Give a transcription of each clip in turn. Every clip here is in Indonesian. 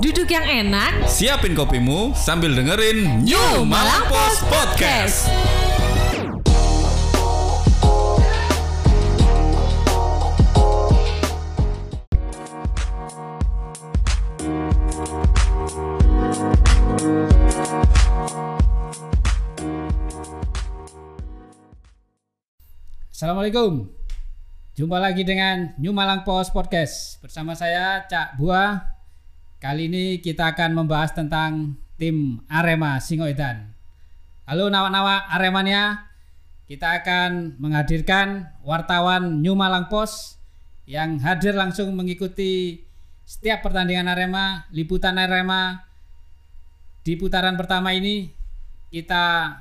Duduk yang enak, Siapin kopimu sambil dengerin New Malang Post Podcast. Assalamualaikum. Jumpa lagi dengan New Malang Post Podcast bersama saya Cak Buah. Kali ini kita akan membahas tentang tim Arema Singoedan. Halo nawa-nawa Aremania. Kita akan menghadirkan wartawan New Malang Post yang hadir langsung mengikuti setiap pertandingan Arema, liputan Arema di putaran pertama ini kita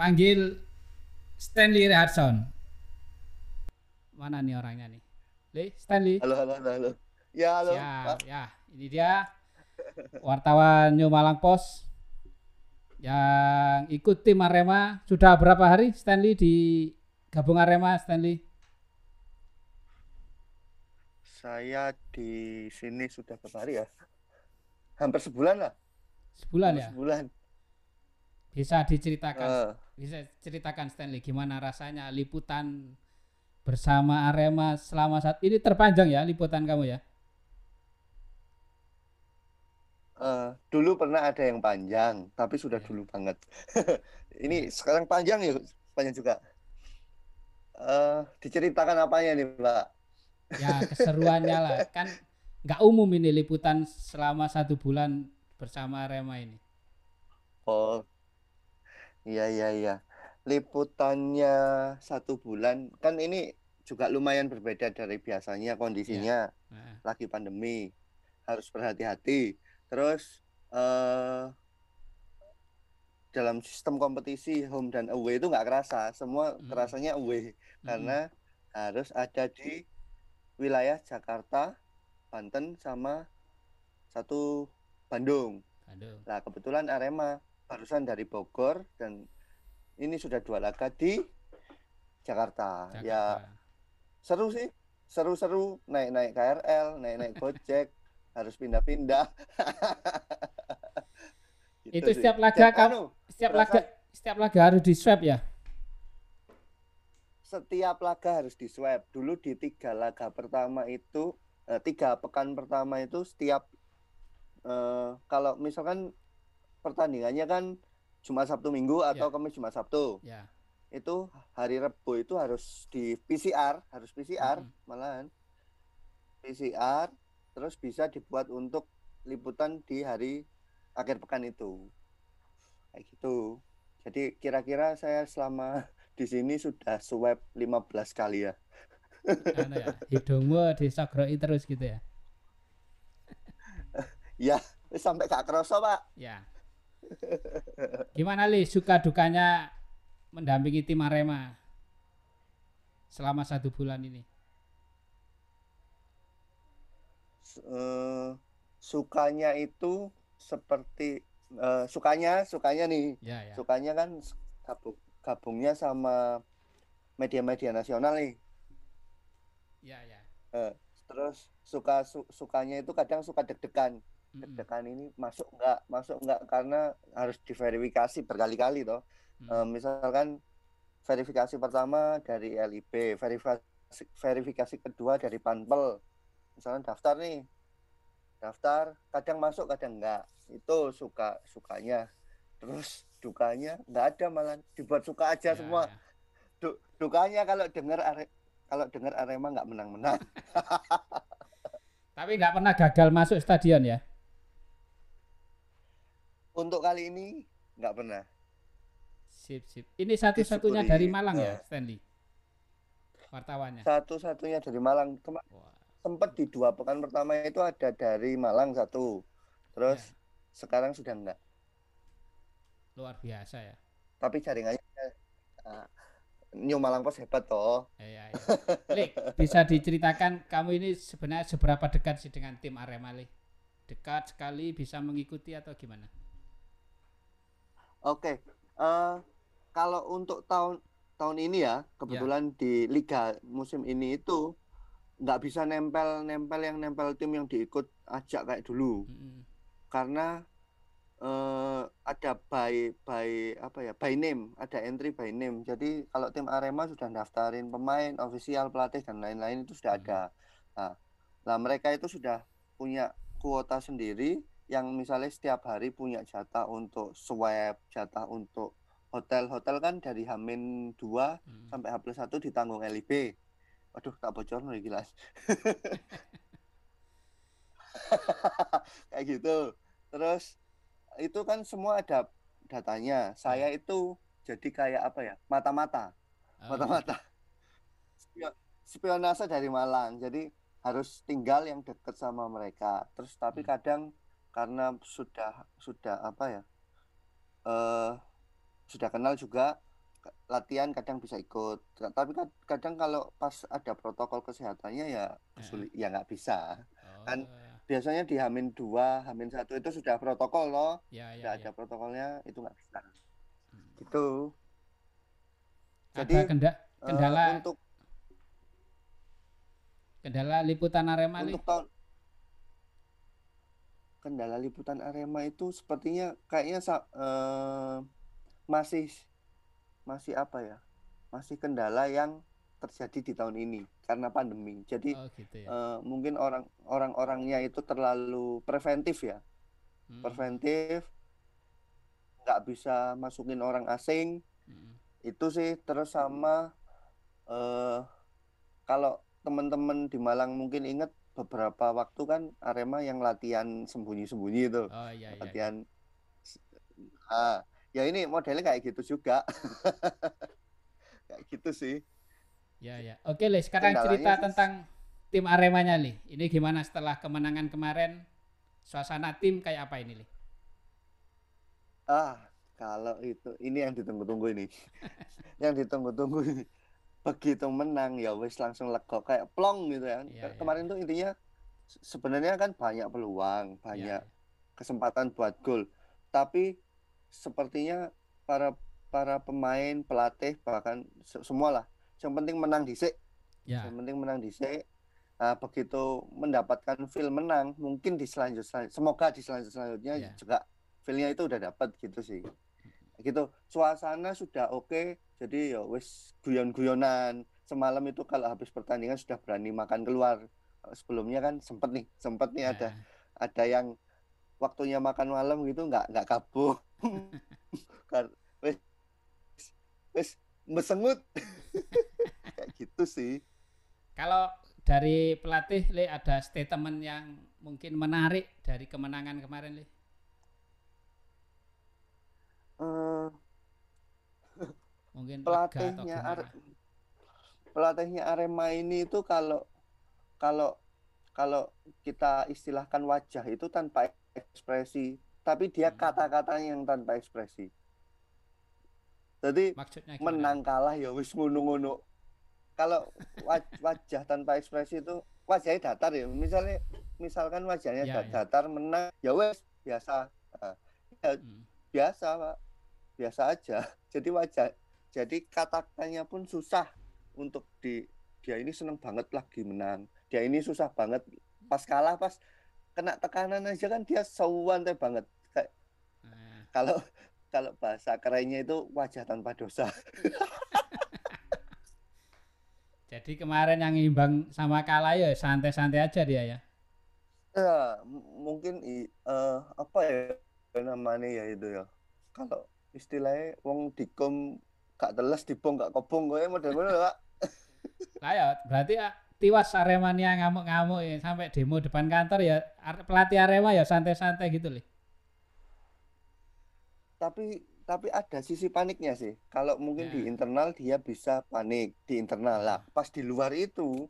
panggil Stanley Rehardson. Mana nih orangnya nih? Le, Stanley. Halo, halo, halo. Ya, halo. Siap, Pak. ya. Ini dia wartawan New Malang Post yang ikut tim Arema. Sudah berapa hari Stanley di gabung Arema Stanley? Saya di sini sudah berapa hari ya? Hampir sebulan lah. Sebulan Hampir ya. Sebulan. Bisa diceritakan. Eh, Bisa ceritakan Stanley gimana rasanya liputan bersama Arema selama saat ini terpanjang ya liputan kamu ya? Eh, dulu pernah ada yang panjang, tapi sudah Ya. dulu banget. Ini sekarang panjang ya, panjang juga. Eh, diceritakan apanya nih, Pak? ya keseruannya lah kan nggak umum ini liputan selama satu bulan bersama Arema ini Oh, iya, iya, iya. Liputannya satu bulan, kan ini juga lumayan berbeda dari biasanya kondisinya. nah, lagi pandemi harus berhati-hati terus eh dalam sistem kompetisi home dan away itu nggak kerasa. Semua Mm. kerasanya away. Mm, karena harus ada di wilayah Jakarta Banten sama satu Bandung. Aduh nah kebetulan Arema barusan dari Bogor dan ini sudah dua laga di Jakarta, ya Jakarta. seru sih. Seru-seru naik-naik KRL naik-naik Gojek harus pindah-pindah Gitu Itu sih. setiap laga Dan kamu- anu, setiap Berasa- laga setiap laga harus di swab ya setiap laga harus di swab dulu di tiga laga pertama itu eh, tiga pekan pertama itu setiap eh, kalau misalkan pertandingannya kan Jumat Sabtu Minggu atau Ya. Kamis Jumat Sabtu ya itu hari Rebo itu harus di PCR harus PCR Mm-mm. malahan PCR terus bisa dibuat untuk liputan di hari akhir pekan itu. Kayak gitu. Jadi kira-kira saya selama di sini sudah swab 15 kali ya. Anu ya hidungmu disogroi terus gitu ya? Ya sampai gak kerasa pak. Ya. Gimana li? Suka dukanya mendampingi tim Arema selama satu bulan ini Eh, sukanya itu seperti eh, sukanya sukanya nih ya ya. sukanya kan gabung, gabungnya sama media-media nasional nih. Ya ya. Eh, terus suka su- sukanya itu kadang suka deg-degan. Mm-mm. deg-degan ini masuk nggak masuk nggak karena harus diverifikasi berkali-kali toh. Mm-mm. Eh, misalkan verifikasi pertama dari LIB verifikasi verifikasi kedua dari Panpel misalkan daftar nih daftar kadang masuk kadang enggak itu suka sukanya terus dukanya nggak ada malah dibuat suka aja Ya, semua ya. Du- dukanya kalau dengar are kalau dengar Arema nggak menang-menang Tapi nggak pernah gagal masuk stadion ya? untuk kali ini nggak pernah Sip, sip. Ini satu-satunya dari Malang ya, eh. Stanley? Wartawannya? satu-satunya dari Malang Kema- Wah, sempat di dua pekan pertama itu ada dari Malang satu terus Ya. sekarang sudah enggak luar biasa ya. tapi jaringannya uh, New Malang Pos hebat toh Iya, iya. Lik, bisa diceritakan kamu ini sebenarnya seberapa dekat sih dengan tim Arema, Lik? Dekat sekali bisa mengikuti atau gimana? oke eh, kalau untuk tahun tahun ini ya kebetulan di liga musim ini itu nggak bisa nempel nempel yang nempel tim yang diikut ajak kayak dulu Mm-mm. karena eh, ada by by apa ya by name ada entry by name jadi kalau tim Arema sudah daftarin pemain ofisial pelatih dan lain-lain itu sudah Hmm. ada nah, nah mereka itu sudah punya kuota sendiri yang misalnya setiap hari punya jatah untuk swab jatah untuk hotel hotel kan dari Hamin 2 Mm. sampai H plus 1 ditanggung LIB waduh tak bocor nih gila kayak gitu. Terus itu kan semua ada datanya. Saya itu jadi kayak apa ya? Mata-mata. Oh, mata-mata. Spio- spionase dari Malang. Jadi harus tinggal yang dekat sama mereka. Terus tapi Hmm. kadang karena sudah sudah apa ya? Eh sudah kenal juga latihan kadang bisa ikut. Tapi kad- kadang kalau pas ada protokol kesehatannya ya kesulit ya nggak bisa. Oh, kan biasanya di Hamin 2, Hamin 1 itu sudah protokol loh. Ya, ya, sudah ya. ada protokolnya itu nggak bisa. Hmm. gitu. Ada jadi kenda- eh, kendala untuk kendala liputan Arema nih. untuk tahun kendala liputan Arema itu sepertinya kayaknya eh, masih masih apa ya masih kendala yang terjadi di tahun ini karena pandemi jadi Oh gitu ya. eh, mungkin orang orang-orangnya itu terlalu preventif ya Mm, preventif nggak bisa masukin orang asing mm, itu sih terus sama eh kalau teman-teman di Malang mungkin ingat beberapa waktu kan Arema yang latihan sembunyi-sembunyi itu Oh iya iya. iya. latihan ah ya ini modelnya kayak gitu juga kayak gitu sih Ya ya. Oke Le, sekarang Kendalanya cerita sih- tentang tim Aremanya Le. Ini gimana setelah kemenangan kemarin? Suasana tim kayak apa ini Le? ah kalau itu ini yang ditunggu-tunggu ini yang ditunggu-tunggu ini begitu menang ya wis langsung lego kayak plong gitu ya Iya, iya. kemarin tuh intinya se- sebenarnya kan banyak peluang Ya, banyak kesempatan buat gol. Tapi sepertinya para para pemain, pelatih bahkan se- semualah yang penting menang dhisik, ya. yang penting menang dhisik. Nah, begitu mendapatkan feel menang, mungkin di selanjutnya semoga di selanjut selanjutnya Ya. juga feelnya itu udah dapat gitu sih. Gitu. Suasana sudah oke, jadi ya wis guyon-guyonan. Semalam itu kalau habis pertandingan sudah berani makan keluar. Sebelumnya kan sempet nih, sempet nih Ya. ada ada yang waktunya makan malam gitu nggak nggak kabur kan wes wes mesengut kayak gitu sih Kalau dari pelatih Le ada statement yang mungkin menarik dari kemenangan kemarin Le? Eh, Mungkin pelatihnya? Are- pelatihnya Arema ini itu kalau kalau kalau kita istilahkan wajah itu tanpa ekspresi tapi dia Hmm. kata-katanya yang tanpa ekspresi jadi Maksudnya gimana? menang kalah ya wis ngono-ngono. Kalau wa- wajah tanpa ekspresi itu wajahnya datar ya. Misalnya misalkan wajahnya Ya, ya. datar menang ya wes biasa. Nah, Hmm. biasa, Pak. Biasa aja. Jadi wajah jadi kata-katanya pun susah untuk di dia ini seneng banget lagi menang. Dia ini susah banget pas kalah pas kena tekanan aja kan dia sewante banget. Kayak Nah, kalau kalau bahasa kerennya itu wajah tanpa dosa. jadi kemarin yang imbang sama kalah ya santai-santai aja dia ya. Ya, mungkin eh, apa ya namanya ya itu ya. Kalau istilahnya wong dikom gak teles dibong gak kobong gue model ngono lho, Pak. Lah ya berarti ah, tiwas Aremania ngamuk-ngamuk ya sampai demo depan kantor ya pelatih Arema ya santai-santai gitu Le. Tapi tapi ada sisi paniknya sih. Kalau mungkin di Ya. internal dia bisa panik di internal lah. Pas di luar itu,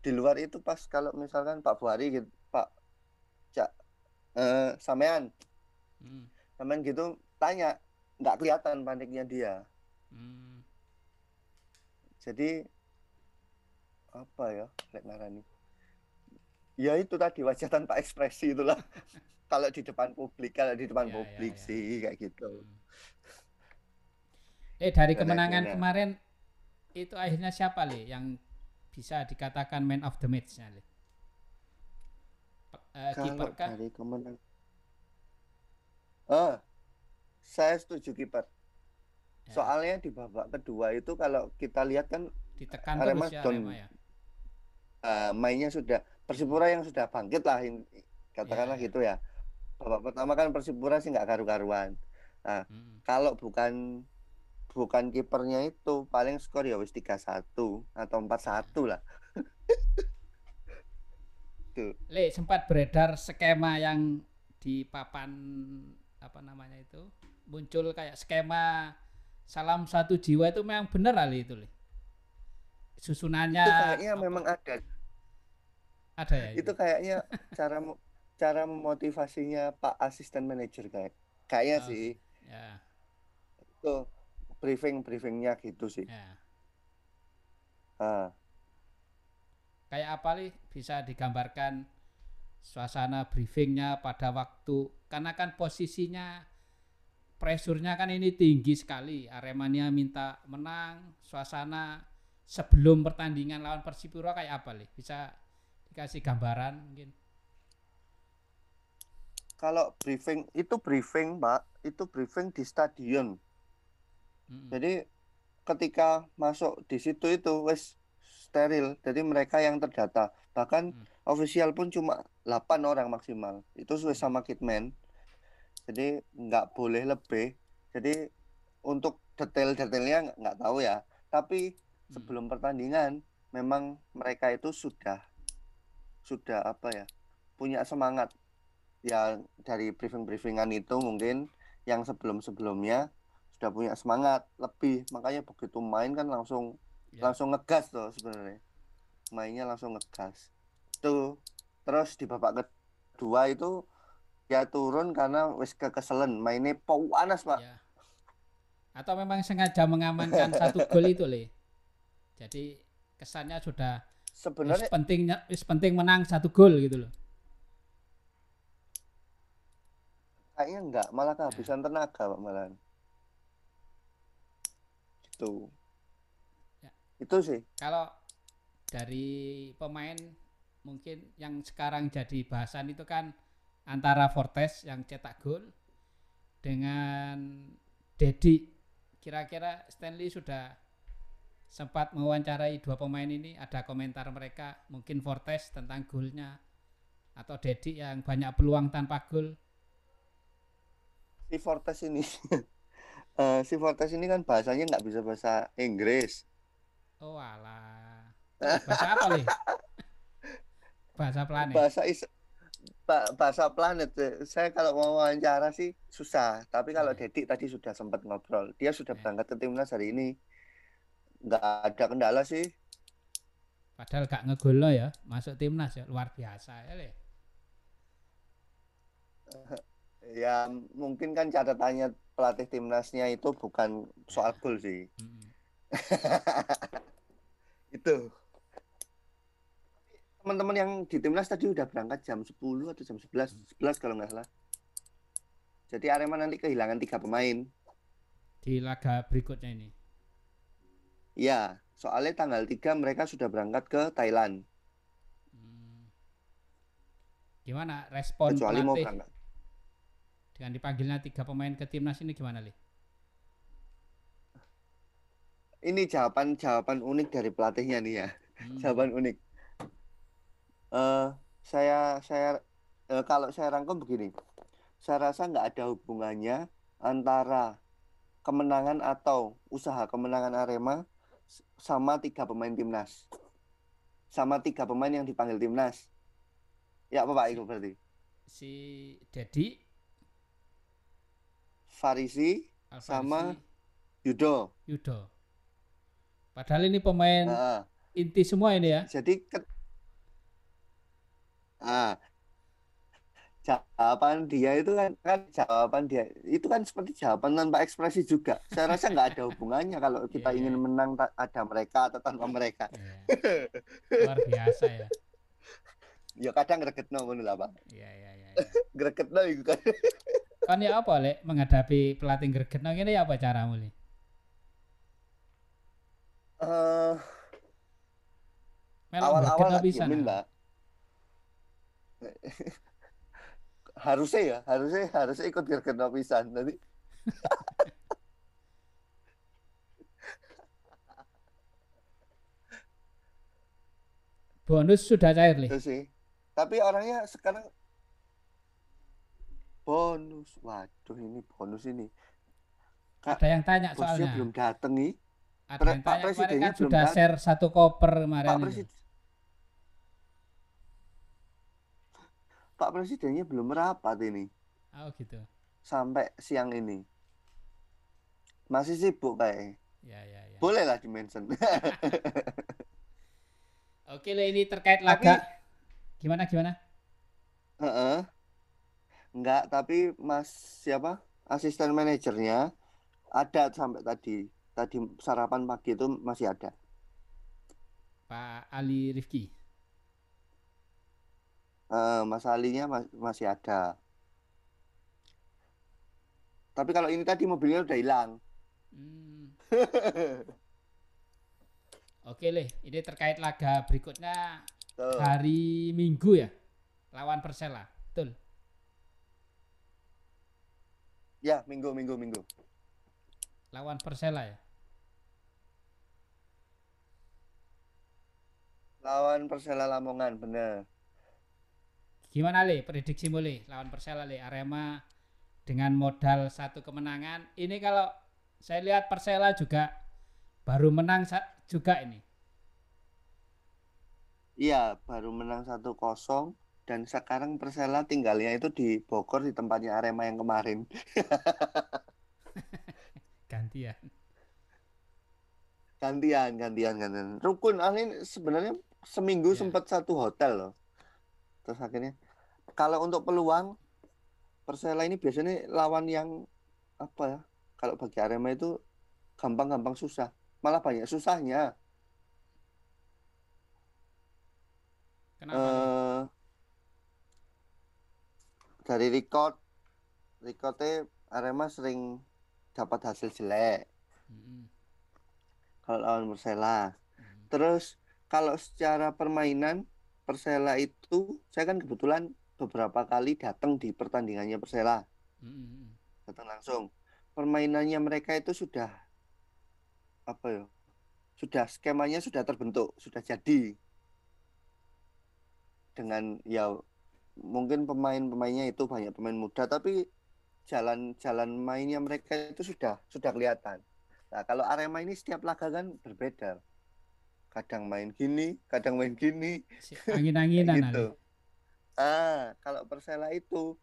di luar itu pas kalau misalkan Pak Buhari gitu, Pak Cak eh, sampean, Hmm. sampean gitu tanya, nggak kelihatan paniknya dia. Hmm. Jadi apa ya, lek ngarani? Ya itu tadi wajah tanpa ekspresi itulah. kalau di depan publik, kalau di depan Ya, ya, publik ya. sih kayak gitu. Hmm. Eh dari kemenangan kemarin itu akhirnya siapa Le yang bisa dikatakan man of the match Le? Eh, Kalau kiper kah? dari kemenang Oh, saya setuju kiper. Ya, Soalnya di babak kedua itu kalau kita lihat kan ditekan Arema terus ya. Arema ya. Eh, mainnya sudah Persipura yang sudah bangkit lah katakanlah ya. gitu ya. Babak pertama kan Persipura sih nggak karu-karuan. Mm. Kalau bukan bukan kipernya itu paling skor ya wis 3-1 atau 4-1 lah. Tuh. Le sempat beredar skema yang di papan apa namanya itu muncul kayak skema salam satu jiwa itu memang benar kali itu Le. Susunannya Itu kayaknya apa- memang ada. Ada ya Itu kayaknya cara cara memotivasinya Pak asisten manajer kayak kayaknya Oh, sih ya, itu briefing briefingnya gitu sih. ya. Ah. kayak apa nih bisa digambarkan suasana briefingnya pada waktu karena kan posisinya presurnya kan ini tinggi sekali Aremania minta menang suasana sebelum pertandingan lawan Persipura kayak apa nih bisa dikasih gambaran mungkin Kalau briefing itu briefing, Pak, itu briefing di stadion. Mm-mm. Jadi ketika masuk di situ itu wes steril. Jadi mereka yang terdata. Bahkan Hmm. ofisial pun cuma 8 orang maksimal. Itu sesuai sama kitman. Jadi nggak boleh lebih. Jadi untuk detail-detailnya nggak- tahu ya. Tapi Hmm. sebelum pertandingan memang mereka itu sudah sudah apa ya punya semangat ya dari briefing-briefingan itu mungkin yang sebelum-sebelumnya sudah punya semangat lebih. Makanya begitu main kan langsung Ya. langsung ngegas tuh sebenarnya. Mainnya langsung ngegas. Tuh terus di babak kedua itu ya turun karena wis kekeselen. Mainnya panas pak. Ya. atau memang sengaja mengamankan satu gol itu le? Jadi kesannya sudah sebenarnya pentingnya penting menang satu gol gitu loh. Kayaknya enggak malah kehabisan tenaga pak malah gitu. Ya. itu sih. Kalau dari pemain mungkin yang sekarang jadi bahasan itu kan antara Fortes yang cetak gol dengan Dedi. Kira-kira Stanley sudah sempat mewawancarai dua pemain ini ada komentar mereka mungkin Fortes tentang golnya atau Dedi yang banyak peluang tanpa gol. Si Fortes ini eh, si Fortes ini kan bahasanya nggak bisa bahasa Inggris. Oh alah. Bahasa apa nih? Bahasa planet. Bahasa is ba- bahasa planet. Saya kalau mau wawancara sih susah. Tapi kalau Hmm. Dedik tadi sudah sempat ngobrol. Dia sudah Ya. berangkat ke timnas hari ini nggak ada kendala sih Padahal gak ngegol ya, masuk timnas ya luar biasa ya le. ya mungkin kan catatannya pelatih timnasnya itu bukan soal Ya. gol sih Mm-mm. itu teman-teman yang di timnas tadi udah berangkat jam 10 atau jam 11 11 kalau nggak salah jadi Arema nanti kehilangan tiga pemain Di laga berikutnya ini. Ya soalnya tanggal 3 mereka sudah berangkat ke Thailand Hmm. Gimana respon kecuali mau berangkat dengan dipanggilnya tiga pemain ke timnas ini gimana le? ini jawaban jawaban unik dari pelatihnya nih ya Hmm. jawaban unik eh saya saya eh, kalau saya rangkum begini saya rasa nggak ada hubungannya antara kemenangan atau usaha kemenangan Arema sama tiga pemain timnas sama tiga pemain yang dipanggil timnas ya apa Pak itu berarti Si Dedi, Farisi Alfarisi, Sama- Yudo Yudo. Padahal ini pemain Heeh. inti semua ini ya. jadi ke- ah jawaban dia itu kan kan jawaban dia itu kan seperti jawaban tanpa ekspresi juga saya rasa nggak ada hubungannya kalau kita Iya, ingin iya. menang ada mereka atau tanpa mereka Iya. Luar biasa ya. ya kadang gregetno ngono lah Pak Iya iya iya. iya. gregetno iku kan Kan ya apa le menghadapi pelatih gregetno ini ya apa caramu le? eh, Melok awal-awal tak diemin mbak harusnya ya harusnya harusnya ikut gergeno pisan nanti Bonus sudah cair, Le. itu sih tapi orangnya sekarang bonus waduh ini bonus ini Kak, Ada yang tanya soalnya. belum dateng nih Ada Pre- yang Pak tanya kemarin kan sudah share satu koper kemarin Pak. Presiden Pak Presidennya belum merapat ini Oh gitu. sampai siang ini masih sibuk kayak Ya ya ya. boleh lah dimention Oke, Le, ini terkait Tapi- laga. Gimana gimana? Heeh. Enggak, tapi Mas siapa? Asisten manajernya ada sampai tadi. Tadi sarapan pagi itu masih ada. Pak Ali Rifki. Mas Alinya ma- masih ada. Tapi kalau ini tadi mobilnya udah hilang. Hmm. Oke, Le. Ini terkait laga berikutnya Tuh. hari Minggu ya. Lawan Persela. Betul. Ya, minggu, minggu, minggu. Lawan Persela ya. Lawan Persela Lamongan, bener. Gimana Le prediksimu Le lawan Persela Le Arema dengan modal satu kemenangan. Ini kalau saya lihat Persela juga baru menang juga ini. Iya, baru menang 1-0 dan sekarang Persela tinggalnya itu di Bogor di tempatnya Arema yang kemarin. Gantian. gantian gantian gantian rukun ini sebenarnya seminggu Ya. sempat satu hotel loh terus akhirnya kalau untuk peluang Persela ini biasanya lawan yang apa ya kalau bagi Arema itu gampang-gampang susah malah banyak susahnya Kenapa? Eh dari record recordnya Arema sering dapat hasil jelek Mm-mm. kalau lawan Persela Mm. Terus kalau secara permainan Persela itu saya kan kebetulan beberapa kali datang di pertandingannya Persela, datang langsung. Permainannya mereka itu sudah apa ya? Sudah skemanya sudah terbentuk, sudah jadi. Dengan ya mungkin pemain-pemainnya itu banyak pemain muda tapi jalan-jalan mainnya mereka itu sudah sudah kelihatan. Nah, kalau Arema ini setiap laga kan berbeda. Kadang main gini, kadang main gini, Angin-anginan gitu. Ah, kalau Persela itu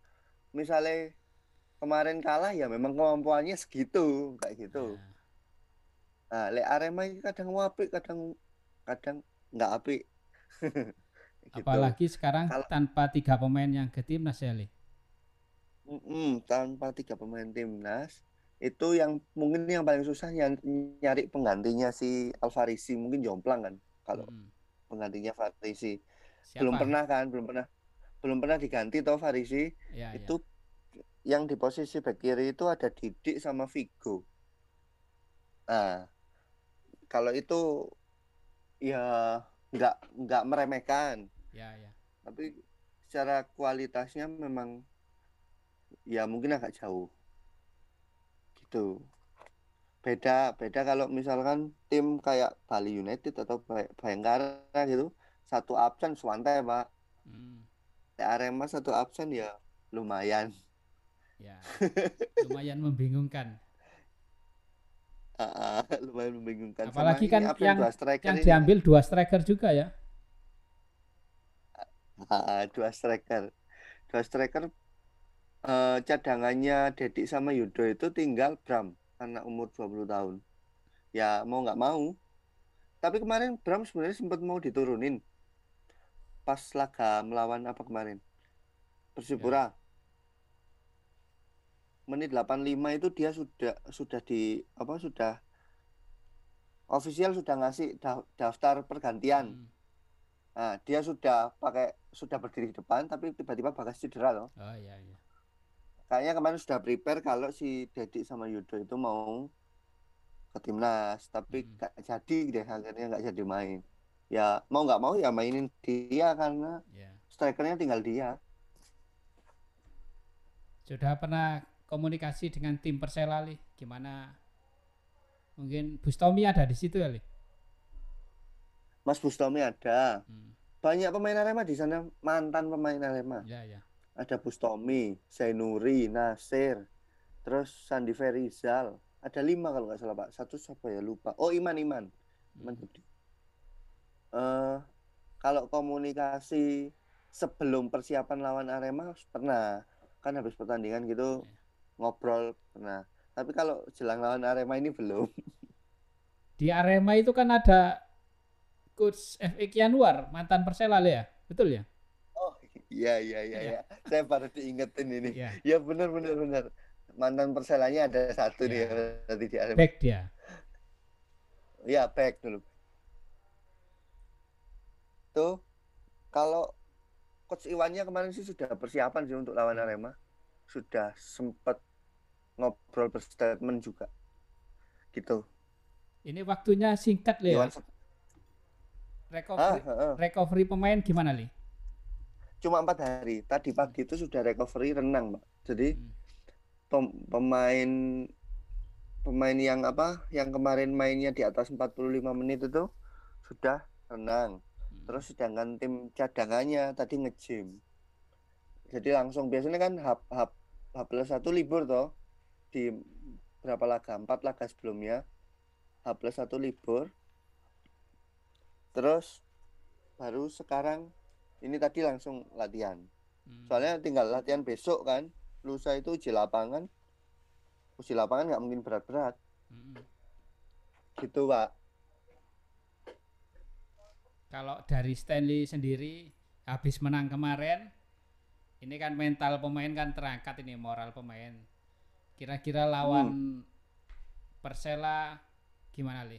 misalnya kemarin kalah ya memang kemampuannya segitu, kayak gitu. Nah, Nah, le Arema ini kadang apik, kadang kadang nggak apik. Gitu. apalagi sekarang Kalau- tanpa tiga pemain yang ke timnas ya Le. Mm-mm, tanpa tiga pemain timnas itu yang mungkin yang paling susah yang nyari penggantinya si Alvarisi mungkin jomplang kan kalau Mm-mm. penggantinya Farisi Siapa? belum pernah kan belum pernah belum pernah diganti toh Farisi Ya, ya. itu yang di posisi back kiri itu ada Didik sama Vigo. Nah kalau itu ya nggak nggak meremehkan. Ya, ya. tapi secara kualitasnya memang ya mungkin agak jauh. Gitu. Beda beda kalau misalkan tim kayak Bali United atau Bay- Bayangkara gitu. Satu absen Swante pak. Mm, Kayak Arema satu absen ya lumayan ya. Lumayan membingungkan. Ah, lumayan membingungkan Sama Apalagi ini kan absen yang- dua striker Yang ini. diambil dua striker juga ya. Ah, dua striker dua striker eh, cadangannya Dedik sama Yudo itu tinggal Bram anak umur 20 tahun ya mau nggak mau tapi kemarin Bram sebenarnya sempat mau diturunin pas laga melawan apa kemarin Persipura menit 85 itu dia sudah sudah di apa sudah official sudah ngasih da- daftar pergantian Mm. Nah, dia sudah pakai sudah berdiri di depan tapi tiba-tiba Bagas cedera loh. Oh iya iya. Kayaknya kemarin sudah prepare kalau si Dedi sama Yudo itu mau ke timnas, tapi Hmm. nggak jadi deh akhirnya nggak jadi main. Ya mau nggak mau ya mainin dia karena Ya. strikernya tinggal dia. Sudah pernah komunikasi dengan tim Persela li? Gimana? Mungkin Bustomi ada di situ ya li? Mas Bustomi ada. Hmm. Banyak pemain Arema di sana mantan pemain Arema. Ya ya. Ada Bustomi, Zainuri, Nasir, terus Sandi Ferizal. Ada lima kalau nggak salah Pak. Satu siapa ya lupa. Oh Iman Iman. Iman Hmm. Eh, kalau komunikasi sebelum persiapan lawan Arema pernah kan habis pertandingan gitu ngobrol pernah. Tapi kalau jelang lawan Arema ini belum. Di Arema itu kan ada coach FX Yanuar mantan Persela ya, betul ya? Oh iya iya iya Iya. iya. Saya baru diingetin ini. Ya. Ya benar benar benar. Mantan perselanya ada satu nih Ya. berarti di Arema. Back dia. Ya back dulu. Tuh kalau coach Iwannya kemarin sih sudah persiapan sih untuk lawan Arema. Sudah sempat ngobrol berstatement juga. Gitu. Ini waktunya singkat ya. Iwan se- ah, Recovery, ah, ah. recovery pemain gimana li? cuma empat hari. Tadi pagi itu sudah recovery renang, Pak. Jadi Hmm. pem- pemain pemain yang apa yang kemarin mainnya di atas 45 menit itu sudah renang Hmm. Terus sedangkan tim cadangannya tadi nge-gym. Jadi langsung biasanya kan hap hap H plus satu libur toh. Di berapa laga? Empat laga sebelumnya. H plus satu libur. Terus baru sekarang ini tadi langsung latihan. Hmm. soalnya tinggal latihan besok kan. Lusa itu uji lapangan. Uji lapangan nggak mungkin berat-berat. Hmm. gitu pak Kalau dari Stanley sendiri habis menang kemarin, ini kan mental pemain kan terangkat ini moral pemain. Kira-kira lawan Hmm. Persela gimana li?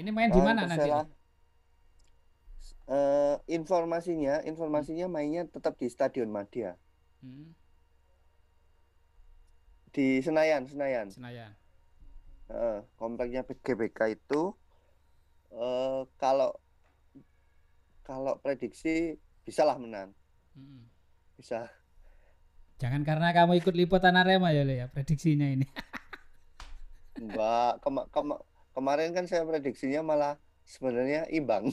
Ini main di mana nanti? Eh, informasinya informasinya mainnya tetap di Stadion Madia Hmm, di Senayan Senayan Senayan. Heeh, kompleknya GBK itu eh, kalau kalau prediksi bisalah menang Hmm. bisa Jangan karena kamu ikut liputan Arema ya ya prediksinya ini. Mbak kema- kema- kemarin kan saya prediksinya malah sebenarnya imbang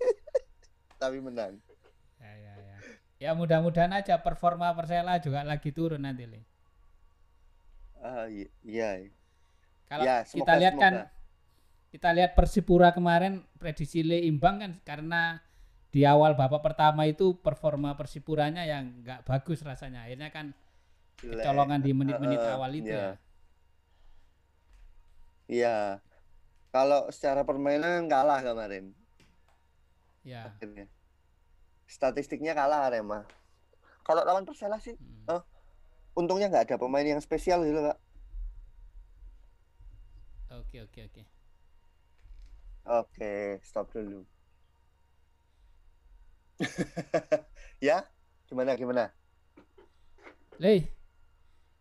tapi menang ya ya ya. Ya mudah-mudahan aja performa Persela juga lagi turun nanti li. ah iya, Kalau Ya, kita semoga- lihat kan. Kita lihat Persipura kemarin prediksi Le imbang kan karena di awal babak pertama itu performa Persipuranya yang nggak bagus rasanya. Akhirnya kan kecolongan di menit-menit Heeh, awal itu iya. ya. Iya. Kalau secara permainan kalah kemarin. Ya. akhirnya. Statistiknya kalah Arema. Kalau lawan Persela sih Hmm. Oh. untungnya nggak ada pemain yang spesial gitu, Pak. Oke oke oke. Oke, stop dulu. ya, gimana gimana? Le,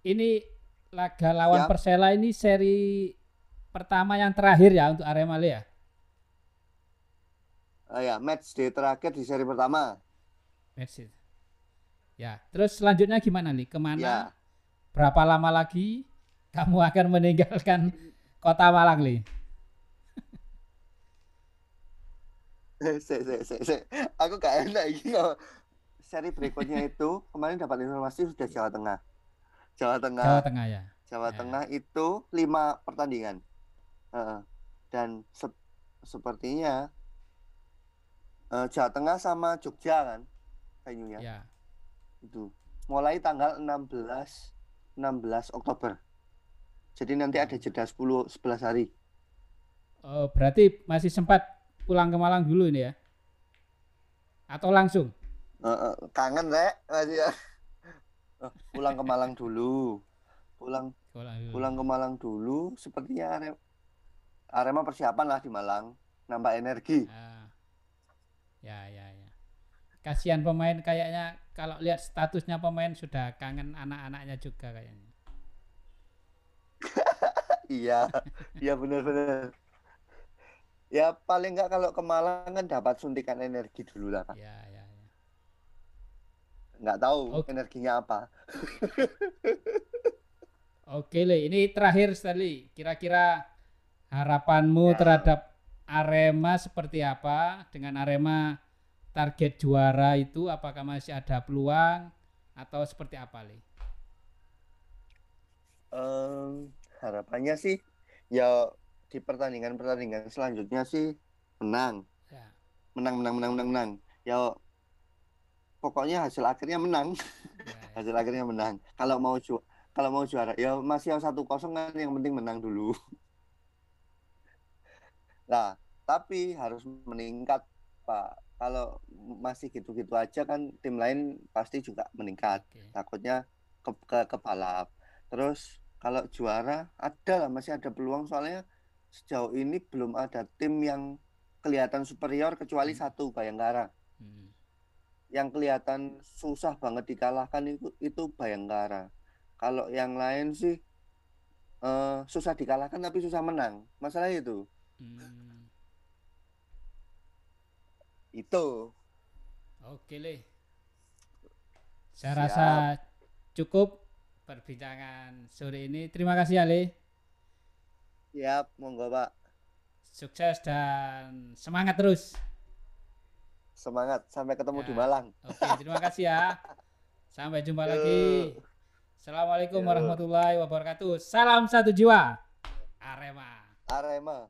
ini laga lawan Ya. Persela ini seri pertama yang terakhir ya untuk Arema Le ya. Ah ya, match day terakhir di seri pertama. Match it. Ya, terus selanjutnya gimana nih? Ke mana? Ya, Berapa lama lagi kamu akan meninggalkan kota Malang, Li? se, se, se, se. Aku gak enak ini loh. Seri berikutnya itu kemarin dapat informasi sudah Jawa Tengah. Jawa Tengah. Jawa Tengah ya. Jawa Ya. Tengah itu lima pertandingan. Heeh. dan se- sepertinya eh, Jawa Tengah sama Jogja kan venue-nya Ya. itu mulai tanggal 16 16 Oktober. Jadi nanti ada jeda 10 11 hari. Oh, berarti masih sempat pulang ke Malang dulu ini ya? Atau langsung? Kangen rek masih ya. Eh, pulang ke Malang dulu. Pulang Pulang dulu. pulang ke Malang dulu sepertinya Are- Arema persiapan lah di Malang nambah energi. Ah. Ya, ya, ya. Kasihan pemain kayaknya kalau lihat statusnya pemain sudah kangen anak-anaknya juga kayaknya. iya, iya benar-benar. Ya paling nggak kalau ke Malang kan dapat suntikan energi dulu lah Pak. Ya, ya, ya. Nggak tahu Oke. energinya apa. Oke, Le. Ini terakhir sekali. Kira-kira harapanmu Ya. terhadap Arema seperti apa? Dengan Arema target juara itu apakah masih ada peluang atau seperti apa, Le? Em, harapannya sih ya di pertandingan-pertandingan selanjutnya sih menang, Ya. menang, menang, menang, menang, menang. Ya pokoknya hasil akhirnya menang, ya, ya. hasil akhirnya menang. Kalau mau ju kalau mau juara ya masih yang satu kosong kan yang penting menang dulu. Nah, tapi harus meningkat Pak. Kalau masih gitu-gitu aja kan tim lain pasti juga meningkat. Oke. takutnya ke, ke kebalap. Terus kalau juara ada lah masih ada peluang soalnya sejauh ini belum ada tim yang kelihatan superior kecuali Hmm. satu Bayangkara. Hmm. Yang kelihatan susah banget dikalahkan itu itu Bayangkara. Kalau yang lain sih eh, susah dikalahkan tapi susah menang. Masalah itu. Hmm. Itu. Oke, Le. Saya Siap. rasa cukup perbincangan sore ini. Terima kasih, ya, Le. Siap, monggo Pak. Sukses dan semangat terus. Semangat sampai ketemu Ya. di Malang. Oke, terima kasih ya. Sampai jumpa lagi. Assalamualaikum Yo. warahmatullahi wabarakatuh. Salam satu jiwa. Arema. Arema.